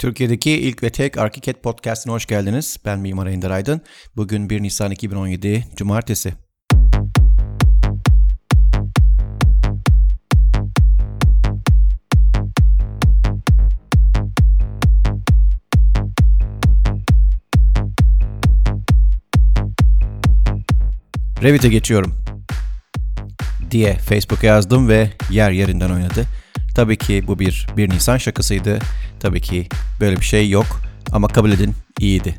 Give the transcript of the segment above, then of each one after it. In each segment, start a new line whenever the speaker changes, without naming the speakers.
Türkiye'deki ilk ve tek Arkiket Podcast'ine hoş geldiniz. Ben Mimar Ender Aydın. Bugün 1 Nisan 2017 Cumartesi. Revit'e geçiyorum diye Facebook'a yazdım ve yer yerinden oynadı. Tabii ki bu bir 1 Nisan şakasıydı. Tabii ki böyle bir şey yok ama kabul edin iyiydi.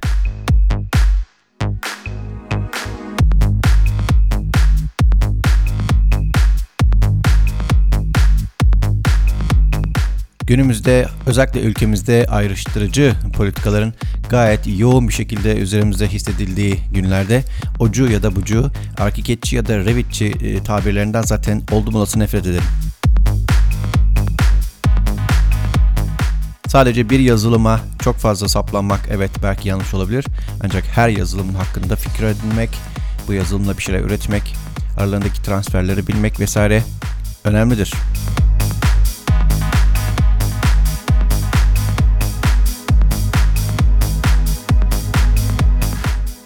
Günümüzde özellikle ülkemizde ayrıştırıcı politikaların gayet yoğun bir şekilde üzerimizde hissedildiği günlerde ocu ya da bucu, arkiketçi ya da revitçi e, tabirlerinden zaten oldum olası nefret ederim. Sadece bir yazılıma çok fazla saplanmak evet belki yanlış olabilir. Ancak her yazılımın hakkında fikir edinmek, bu yazılımla bir şeyler üretmek, aralarındaki transferleri bilmek vesaire önemlidir.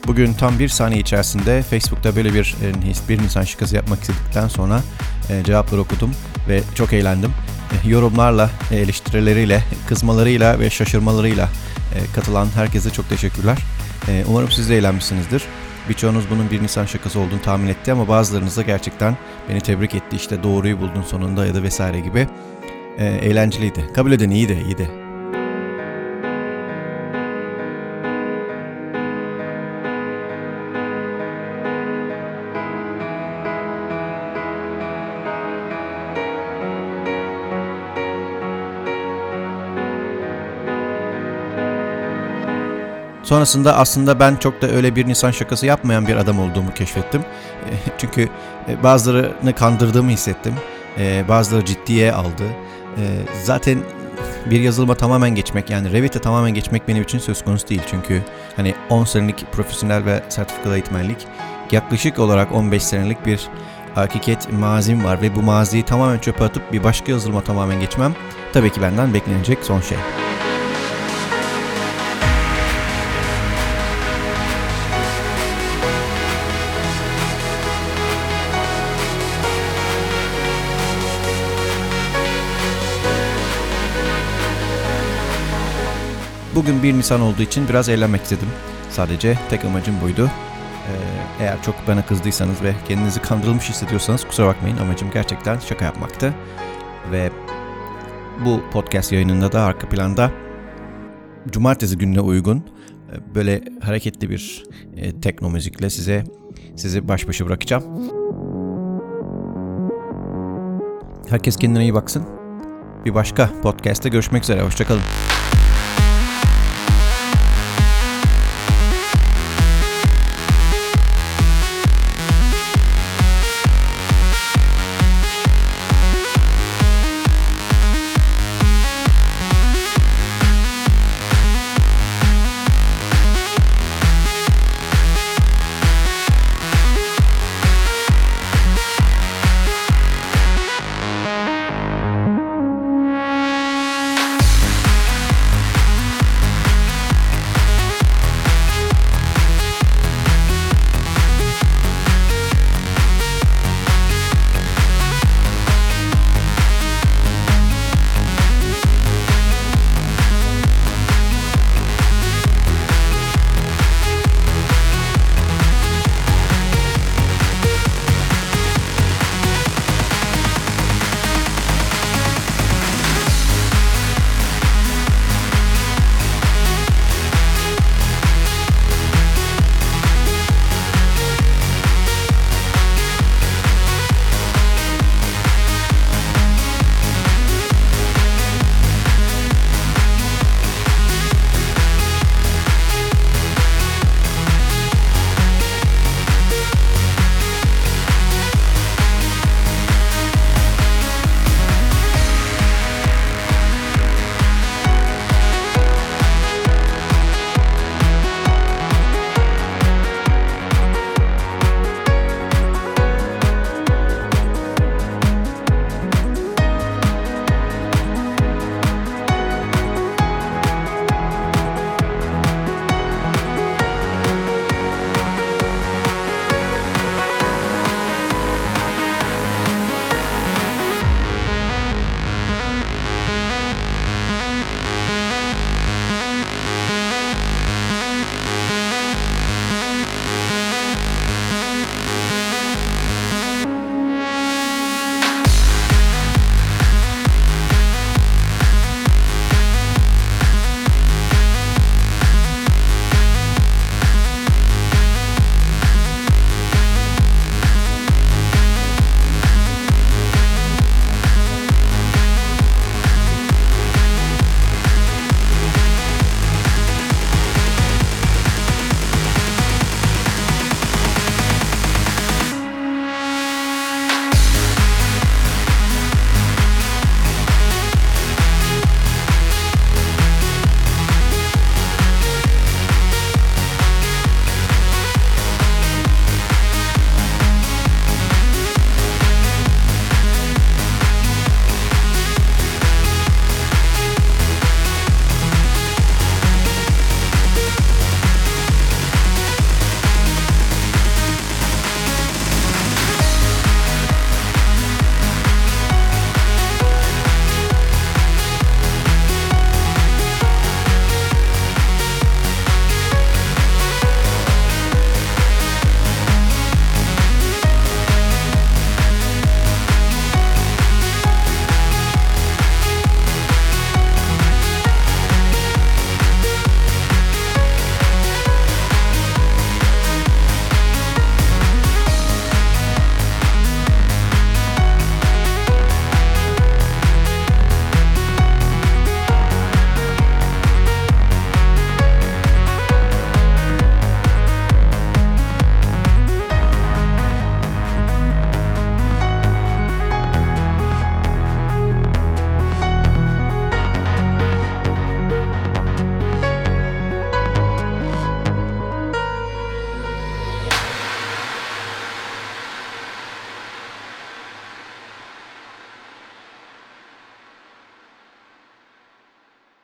Bugün tam bir saniye içerisinde Facebook'ta böyle bir e, bir Nisan şakası yapmak istedikten sonra e, cevapları okudum ve çok eğlendim. E, yorumlarla, eleştirileriyle, kızmalarıyla ve şaşırmalarıyla katılan herkese çok teşekkürler. Umarım siz de eğlenmişsinizdir. Birçoğunuz bunun bir Nisan şakası olduğunu tahmin etti ama bazılarınız da gerçekten beni tebrik etti. İşte doğruyu buldun sonunda ya da vesaire gibi. Eğlenceliydi. Kabul edin iyiydi, iyiydi. Sonrasında aslında ben çok da öyle bir Nisan şakası yapmayan bir adam olduğumu keşfettim. E, çünkü e, bazılarını kandırdığımı hissettim. E, bazıları ciddiye aldı. Zaten bir yazılıma tamamen geçmek yani Revit'e tamamen geçmek benim için söz konusu değil. Çünkü hani 10 senelik profesyonel ve sertifikalı eğitmenlik yaklaşık olarak 15 senelik bir hakikat mazim var ve bu maziyi tamamen çöpe atıp bir başka yazılıma tamamen geçmem tabii ki benden beklenecek son şey. Bugün 1 Nisan olduğu için biraz eğlenmek istedim. Sadece tek amacım buydu. Ee, eğer çok bana kızdıysanız ve kendinizi kandırılmış hissediyorsanız kusura bakmayın. Amacım gerçekten şaka yapmaktı. Ve bu podcast yayınında da arka planda cumartesi gününe uygun e, böyle hareketli bir e, tekno müzikle size sizi baş başa bırakacağım. Herkes kendine iyi baksın. Bir başka podcast'te görüşmek üzere. Hoşçakalın.